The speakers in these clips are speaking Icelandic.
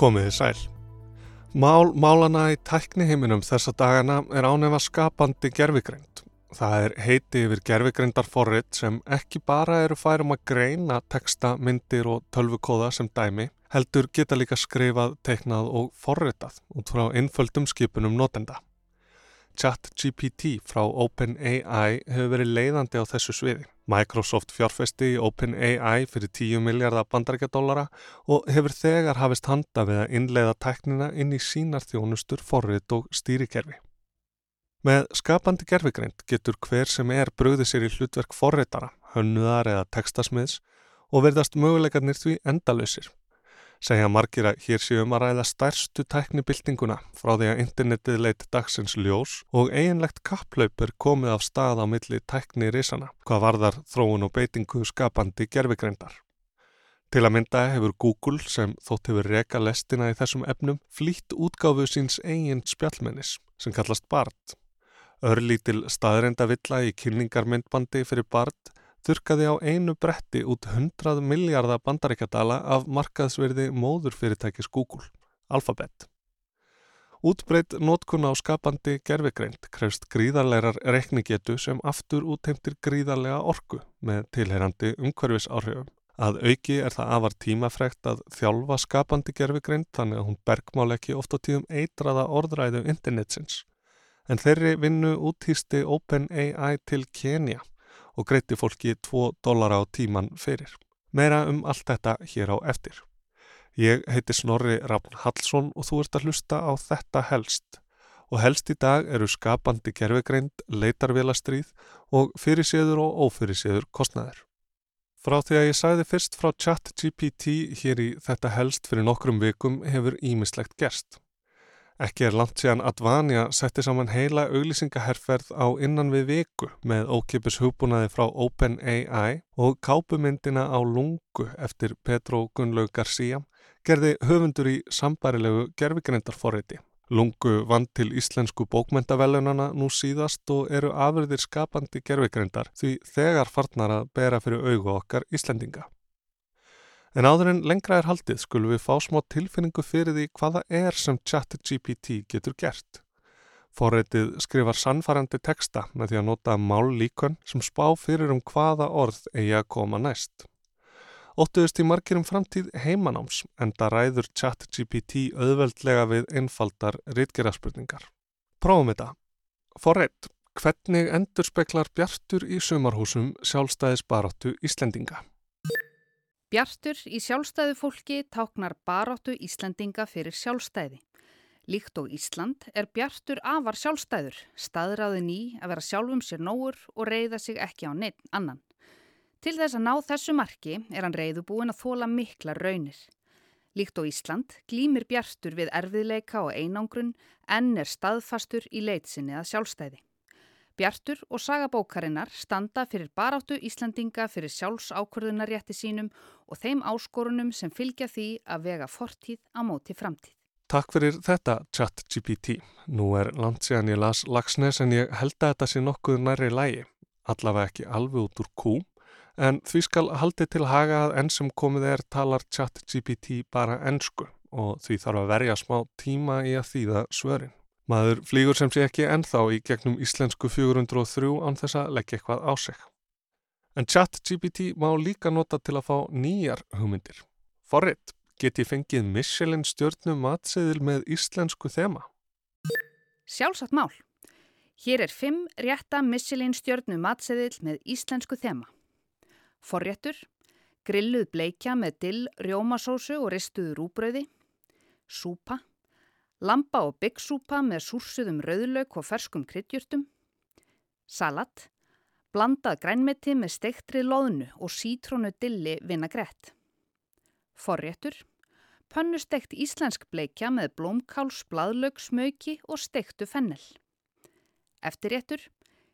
Komiði sæl. Mál málana í tækniheiminum þessa dagana er ánefa skapandi gerfigreind. Það er heiti yfir gerfigreyndarforrið sem ekki bara eru færum að greina teksta, myndir og tölvukóða sem dæmi, heldur geta líka skrifað, teiknað og forritað út frá einföldum skipunum notenda. ChatGPT frá OpenAI hefur verið leiðandi á þessu sviði. Microsoft fjárfesti í OpenAI fyrir 10 miljardar bandarækjadólara og hefur þegar hafist handa við að innleiða teknina inn í sínar þjónustur, forrit og stýrikerfi. Með skapandi gerfigreind getur hver sem er bröðið sér í hlutverk forritara, hönnuðar eða tekstasmiðs og verðast möguleikarnir því endalösir segja margir að hér séum að ræða stærstu tæknibildinguna frá því að internetið leitt dagsins ljós og eiginlegt kapplaup er komið af stað á milli tækni risana, hvað varðar þróun og beitingu skapandi gerfigreindar. Til að mynda hefur Google, sem þótt hefur reka lestina í þessum efnum, flýtt útgáfu síns eigin spjallmennis, sem kallast BART. Örlítil staðrenda villa í kynningarmyndbandi fyrir BART þurkaði á einu bretti út 100 miljardar bandaríkjadala af markaðsverði móðurfyrirtækis Google, Alphabet. Útbreytt nótkunna á skapandi gerfegreind krefst gríðarlegar rekningetu sem aftur útheimtir gríðarlega orku með tilherandi umhverfis áhrifum. Að auki er það afar tímafregt að þjálfa skapandi gerfegreind þannig að hún bergmál ekki oft á tíðum eitraða orðræðu internetsins. En þeirri vinnu útýsti OpenAI til Kenya og greitti fólki 2 dólara á tíman fyrir. Meira um allt þetta hér á eftir. Ég heiti Snorri Rafn Hallsson og þú ert að hlusta á þetta helst. Og helst í dag eru skapandi gerfegreind, leitarvélastrýð og fyrirséður og ófyrirséður kostnæður. Frá því að ég sæði fyrst frá ChatGPT hér í þetta helst fyrir nokkrum vikum hefur ímislegt gerst. Ekki er langt síðan Advania setti saman heila auglýsingaherferð á innan við viku með ókipis hugbúnaði frá OpenAI og kápumyndina á lungu eftir Petro Gunnlaug García gerði höfundur í sambarilegu gerfigrendarforriti. Lungu vand til íslensku bókmentavelunana nú síðast og eru afurðir skapandi gerfigrendar því þegar farnar að bera fyrir augu okkar Íslendinga. En áður en lengra er haldið skulum við fá smá tilfinningu fyrir því hvaða er sem ChatGPT getur gert. Forreitið skrifar sannfærandi texta með því að nota mállíkon sem spá fyrir um hvaða orð eigi að koma næst. Óttuðust í margirum framtíð heimanáms en það ræður ChatGPT auðveldlega við einfaldar rítgerarspurningar. Prófum þetta. Forreit, hvernig endur speklar bjartur í sumarhúsum sjálfstæðis baráttu Íslendinga? Bjartur í sjálfstæðu fólki táknar baráttu Íslandinga fyrir sjálfstæði. Líkt og Ísland er Bjartur afar sjálfstæður, staðræðin í að vera sjálfum sér nógur og reyða sig ekki á neitt annan. Til þess að ná þessu marki er hann reyðubúin að þóla mikla raunir. Líkt og Ísland glýmir Bjartur við erfiðleika og einangrun en er staðfastur í leitsinni að sjálfstæði. Bjartur og sagabókarinnar standa fyrir baráttu Íslandinga fyrir sjálfsákvörðunarrétti sínum og þeim áskorunum sem fylgja því að vega fortíð á móti framtíð. Takk fyrir þetta chat GPT. Nú er langt síðan ég las Lagsnes en ég held að þetta sé nokkuð næri lægi. Allavega ekki alveg út úr kú. En því skal haldið til haga að enn sem komið er talar chat GPT bara ennsku og því þarf að verja smá tíma í að þýða svörin. Maður flýgur sem sé ekki ennþá í gegnum íslensku 403 án þess að leggja eitthvað á sig. En chat GPT má líka nota til að fá nýjar hugmyndir. Forrið, get ég fengið Michelin stjórnum matseðil með íslensku þema? Sjálfsagt mál. Hér er fimm rétta Michelin stjórnum matseðil með íslensku þema. Forréttur, grilluð bleikja með dill, rjómasósu og ristuðu rúbröði, súpa, Lampa og byggsúpa með súrsuðum rauðlauk og ferskum kryddjurtum. Salat. Blandað grænmeti með steiktri loðnu og sítrónu dilli vinagrett. Forréttur. Pönnusteikt íslensk bleikja með blómkáls, bladlaug, smauki og steiktu fennel. Eftirréttur.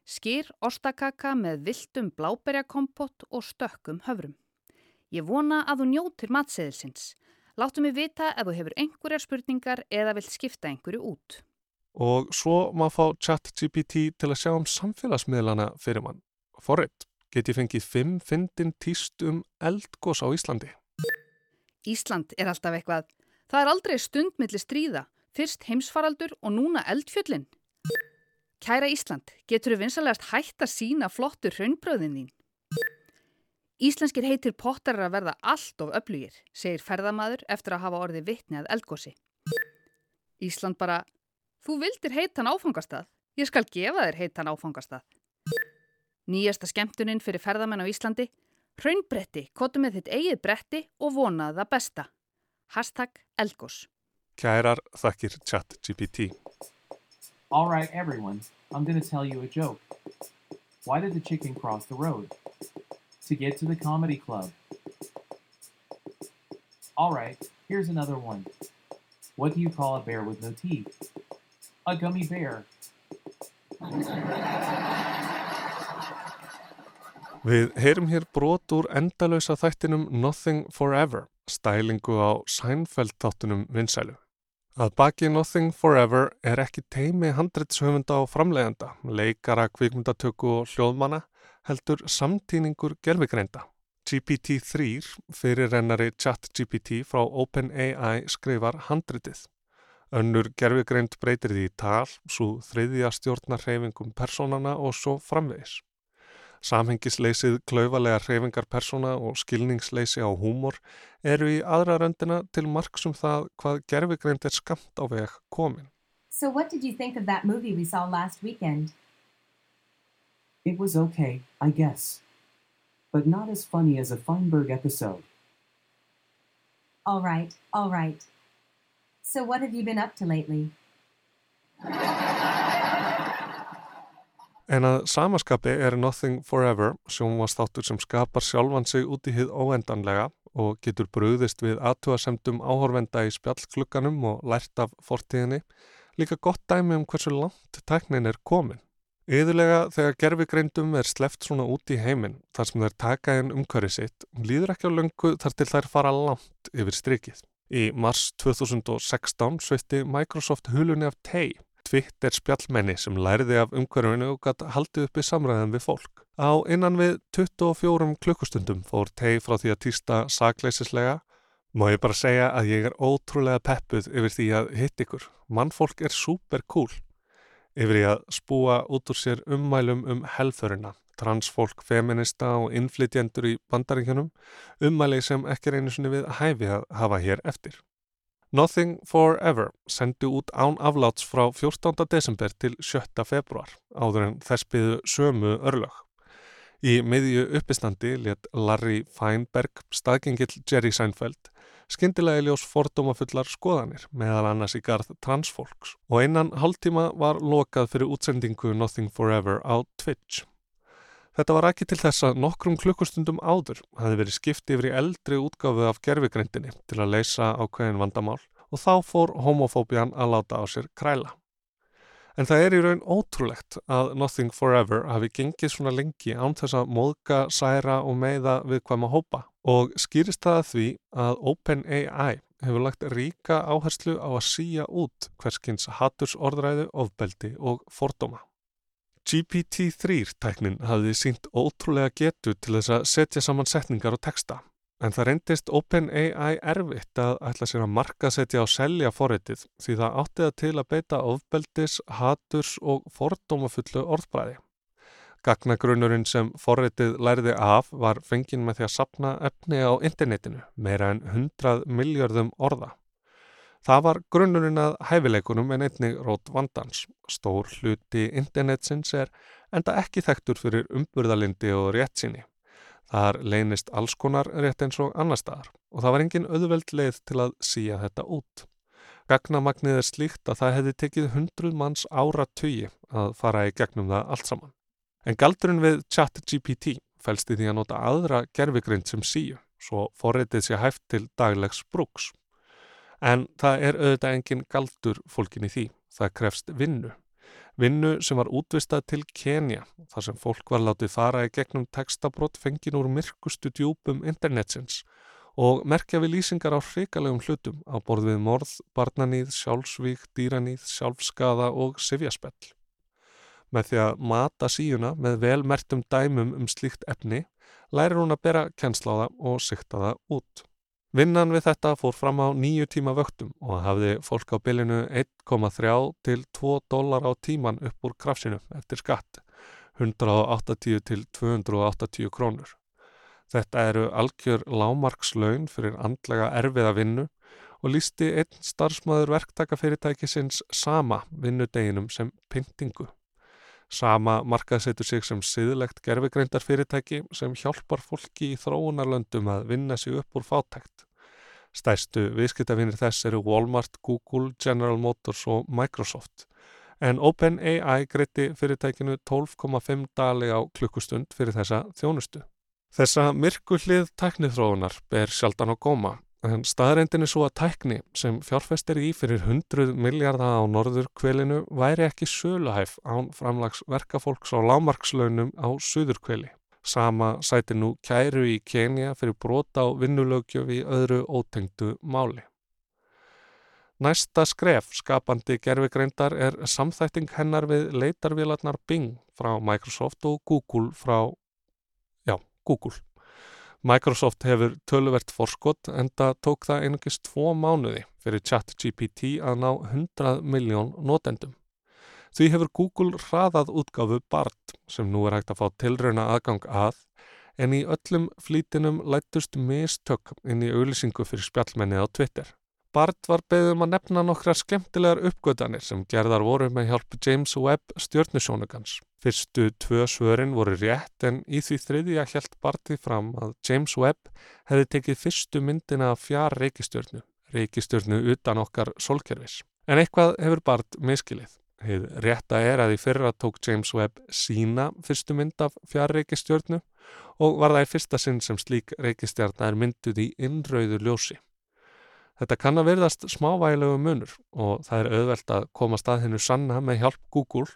Skýr ostakaka með viltum bláberjakompott og stökkum höfrum. Ég vona að þú njótir matseðilsins. Láttu mig vita ef þú hefur einhverjar spurningar eða vilt skipta einhverju út. Og svo má fá ChatGPT til að sjá um samfélagsmiðlana fyrir mann. Forrið, get ég fengið fimm fyndin týst um eldgós á Íslandi? Ísland er alltaf eitthvað Það er aldrei stundmilli stríða, fyrst heimsfaraldur og núna eldfjöllin. Kæra Ísland, getur þau vinsalegast hægt að sína flottur hraunbröðin þín? Íslenskir heitir pottar að verða allt of öflugir, segir ferðamaður eftir að hafa orðið vittni að eldgósi. Ísland bara, þú vildir heitan áfangastað, ég skal gefa þér heitan áfangastað. Nýjasta skemmtuninn fyrir ferðamenn á Íslandi, hraunbretti, kottu með þitt eigið bretti og vonaði það besta. Hashtag eldgós. Kærar þakkir chat GPT. All right, everyone, I'm going to tell you a joke. Why did the chicken cross the road? To get to the comedy club. All right, here's another one. What do you call a bear with no teeth? A gummy bear. Við heyrum hér brot úr endalösa þættinum Nothing Forever, stælingu á Seinfeld þáttunum vinsælu. Að baki Nothing Forever er ekki teimi handreitshöfunda og framlegenda, leikara, kvikmyndatöku og hljóðmanna, heldur samtíningur gerfigreinda. GPT-3 fyrir rennari ChatGPT frá OpenAI skrifar handritið. Önnur gerfigreind breytir því tal, svo þriðja stjórnar hreyfingum personana og svo framvegis. Samhengisleysið, klauvalega hreyfingar persóna og skilningsleysi á húmor eru í aðra röndina til marksum það hvað gerfigreind er skamt á veg komin. So, what did you think of that movie we saw last weekend? It was okay, I guess. But not as funny as a Feinberg episode. All right, all right. So, what have you been up to lately? En að samaskapi er Nothing Forever sjónvastáttur sem skapar sjálfan sig út í hið óendanlega og getur bröðist við aðtúasemdum áhorvenda í spjallklukkanum og lært af fortíðinni, líka gott dæmi um hversu langt tæknin er komin. Yðurlega þegar gerfigreindum er sleft svona út í heiminn þar sem þær taka inn umhverfið sitt, líður ekki á löngu þar til þær fara langt yfir strikið. Í mars 2016 sveitti Microsoft hulunni af tei Twitter spjallmenni sem læriði af umhverfinu og gæti haldið uppi samræðan við fólk. Á innan við 24 klukkustundum fór tei frá því að týsta sakleisislega. Má ég bara segja að ég er ótrúlega peppuð yfir því að hitt ykkur. Mannfólk er super cool. Yfir því að spúa út úr sér ummælum um helfurina, transfólk, feminista og innflytjendur í bandaríkjunum, ummæli sem ekki reynu sinni við hæfi að hafa hér eftir. Nothing Forever sendi út án afláts frá 14. desember til 7. februar áður en þess byðu sömu örlög. Í miðju uppistandi let Larry Feinberg, staðgengill Jerry Seinfeld, skyndilega ljós fordómafullar skoðanir meðal annars í garð transfólks og einan hálftíma var lokað fyrir útsendingu Nothing Forever á Twitch. Þetta var ekki til þess að nokkrum klukkustundum áður hafi verið skipt yfir í eldri útgáfu af gerfigrindinni til að leysa ákveðin vandamál og þá fór homofóbian að láta á sér kræla. En það er í raun ótrúlegt að Nothing Forever hafi gengið svona lengi án þess að móðka, særa og meiða við hvaðma hópa og skýrist það að því að OpenAI hefur lagt ríka áherslu á að síja út hverskins hattursorðræðu, ofbeldi og fordóma. GPT-3 tæknin hafði sínt ótrúlega getu til þess að setja saman setningar og texta, en það reyndist OpenAI erfitt að ætla sér að marka setja á selja forritið því það átti það til að beita ofbeldis, haturs og fordómafullu orðbræði. Gagnagrunnurinn sem forritið lærði af var fengin með því að sapna efni á internetinu, meira en 100 miljardum orða. Það var grunnurinn að hæfileikunum en einnig rót vandans. Stór hluti internetsins er enda ekki þekktur fyrir umburðalindi og rétt síni. Þar leynist alls konar rétt eins og annar staðar og það var engin auðveld leið til að síja þetta út. Gagnamagnið er slíkt að það hefði tekið hundruð manns ára tugi að fara í gegnum það allt saman. En galdurinn við ChatGPT fælst í því að nota aðra gerfigrind sem síu, svo forritið sé hæft til daglegs brúks. En það er auðvitað engin galdur fólkin í því. Það krefst vinnu. Vinnu sem var útvistað til Kenya, þar sem fólk var látið fara í gegnum textabrót fengin úr myrkustu djúpum internetsins og merkja við lýsingar á hrikalegum hlutum á borð við morð, barnaníð, sjálfsvík, dýraníð, sjálfskaða og sifjaspell. Með því að mata síuna með velmertum dæmum um slíkt efni lærir hún að bera kennsláða og sikta það út. Vinnan við þetta fór fram á nýju tíma vöktum og hafði fólk á bylinu 1,3 til 2 dólar á tíman upp úr krafsinu eftir skatt, 180 til 280 krónur. Þetta eru algjör lámarkslaun fyrir andlega erfiða vinnu og lísti einn starfsmæður verktakafyrirtækisins sama vinnudeginum sem pyntingu. Sama markaðsetur sig sem siðlegt gerfigreindarfyrirtæki sem hjálpar fólki í þróunarlöndum að vinna sig upp úr fátækt. Stæstu viðskiptafinir þess eru Walmart, Google, General Motors og Microsoft. En OpenAI greiti fyrirtækinu 12,5 dali á klukkustund fyrir þessa þjónustu. Þessa myrkullið tæknithróunar ber sjaldan á góma en staðrendin er svo að tækni sem fjárfestir í fyrir 100 miljardar á norður kvelinu væri ekki söluhæf án framlags verkafólks á lámarkslaunum á suður kveli. Sama sæti nú kæru í Kenya fyrir brota á vinnulögjöf í öðru ótengdu máli. Næsta skref skapandi gerfigreindar er samþætting hennar við leitarvélarnar Bing frá Microsoft og Google frá, já, Google. Microsoft hefur töluvert forskott en það tók það einungis tvo mánuði fyrir ChatGPT að ná 100 miljón notendum. Því hefur Google hraðað útgáfu BART sem nú er hægt að fá tilrauna aðgang að en í öllum flítinum lættust mistök inn í auðlýsingu fyrir spjallmenni á Twitter. BART var beðum að nefna nokkrar skemmtilegar uppgötanir sem gerðar voru með hjálp James Webb stjórnusjónugans. Fyrstu tvö svörin voru rétt en í því þriðja hjælt Barti fram að James Webb hefði tekið fyrstu myndina fjár reykistjörnu, reykistjörnu utan okkar solkerfis. En eitthvað hefur Bart miskilið. Heið rétta er að í fyrra tók James Webb sína fyrstu mynd af fjár reykistjörnu og var það í fyrsta sinn sem slík reykistjörna er mynduð í innrauðu ljósi. Þetta kann að verðast smávægilegu munur og það er auðvelt að koma stað hennu sanna með hjálp Google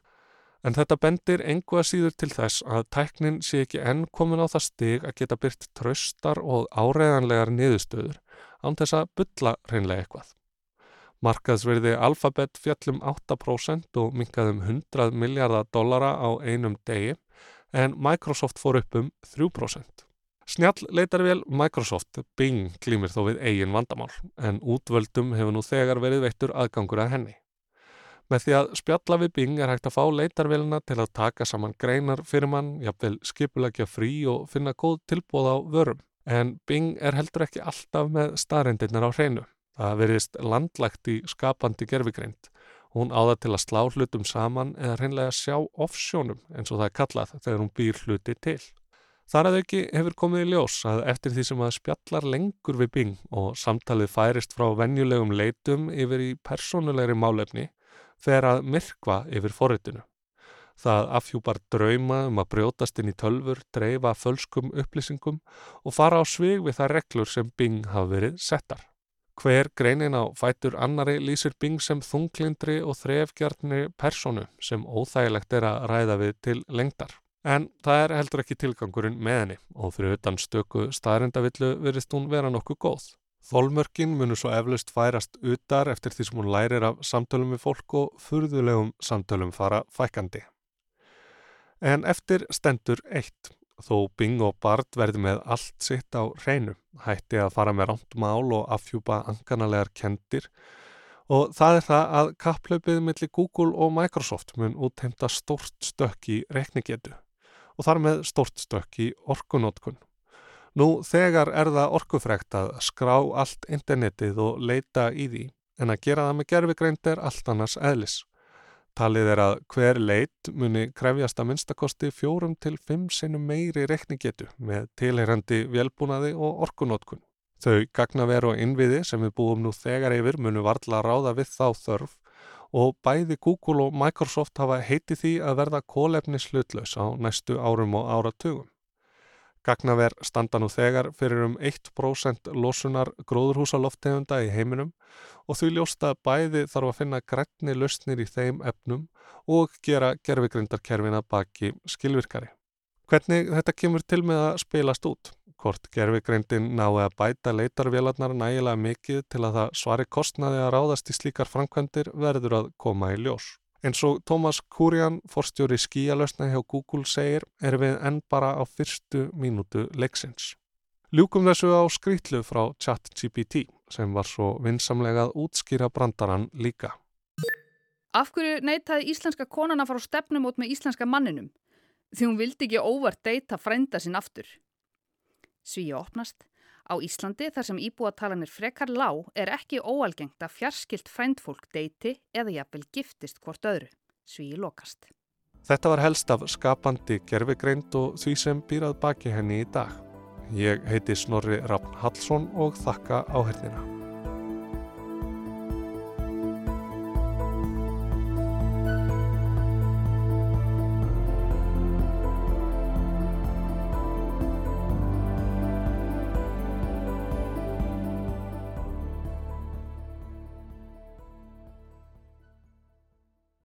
En þetta bendir engu að síður til þess að tæknin sé ekki enn komin á það stig að geta byrt tröstar og áreðanlegar niðurstöður án þess að bylla reynlega eitthvað. Markaðsverði Alphabet fjallum 8% og minkaðum 100 miljardar dollara á einum degi en Microsoft fór upp um 3%. Snjall leitarvél Microsoft Bing glýmir þó við eigin vandamál en útvöldum hefur nú þegar verið veittur aðgangur að henni. Með því að spjalla við Bing er hægt að fá leitarvelina til að taka saman greinar fyrir mann, jafnvel skipulegja frí og finna góð tilbóð á vörum. En Bing er heldur ekki alltaf með staðreindirnar á hreinu. Það verðist landlægt í skapandi gerfigreind. Hún áða til að slá hlutum saman eða hreinlega sjá offsjónum eins og það er kallað þegar hún býr hluti til. Þar að auki hefur komið í ljós að eftir því sem að spjallar lengur við Bing og samtalið færist frá venjulegum leitum yfir í persónulegri málefni fer að myrkva yfir forritinu. Það afhjúpar drauma um að brjótast inn í tölfur, dreifa fölskum upplýsingum og fara á svig við það reglur sem Bing hafa verið settar. Hver greinin á fætur annari lýsir Bing sem þunglindri og þrefgjarni personu sem óþægilegt er að ræða við til lengdar. En það er heldur ekki tilgangurinn með henni og fyrir utan stöku staðrindavillu verist hún vera nokkuð góð. Þólmörkin munur svo eflaust færast utar eftir því sem hún lærir af samtölum við fólk og furðulegum samtölum fara fækandi. En eftir stendur eitt, þó Bing og Bart verði með allt sitt á hreinu, hætti að fara með rámt mál og afhjúpa anganalegar kendir og það er það að kapplaupið millir Google og Microsoft mun útheimta stort stökk í rekningetu og þar með stort stökk í orkunótkun. Nú þegar er það orkufrekt að skrá allt internetið og leita í því en að gera það með gerfigreind er allt annars eðlis. Talið er að hver leit muni krefjast að minnstakosti fjórum til fimm sinnum meiri rekningetu með tilheyrandi velbúnaði og orkunótkun. Þau gagnaver og innviði sem við búum nú þegar yfir munu varðla ráða við þá þörf og bæði Google og Microsoft hafa heiti því að verða kólefni slutlaus á næstu árum og áratugum. Gagnaver standa nú þegar fyrir um 1% losunar gróðurhúsaloftegunda í heiminum og því ljósta bæði þarf að finna grænni lausnir í þeim efnum og gera gerfigrindarkerfina baki skilvirkari. Hvernig þetta kemur til með að spilast út? Hvort gerfigrindin nái að bæta leitarvélarnar nægilega mikið til að það svari kostnaði að ráðast í slíkar framkvæmdir verður að koma í ljós. Eins og Thomas Kurian, forstjóri skíalösna hjá Google segir, er við enn bara á fyrstu mínútu leiksins. Ljúkum þessu á skrýtlu frá ChatGPT sem var svo vinsamlega að útskýra brandaran líka. Af hverju neytaði íslenska konan að fara á stefnum út með íslenska manninum? Því hún vildi ekki óvart deyta frænda sinn aftur. Svíja opnast. Á Íslandi þar sem íbúatalanir frekar lág er ekki óalgengt að fjarskilt frændfólk deyti eða jafnvel giftist hvort öðru. Svíji lokast. Þetta var helst af skapandi gerfigreind og því sem býrað baki henni í dag. Ég heiti Snorri Rafn Hallsson og þakka áhengina.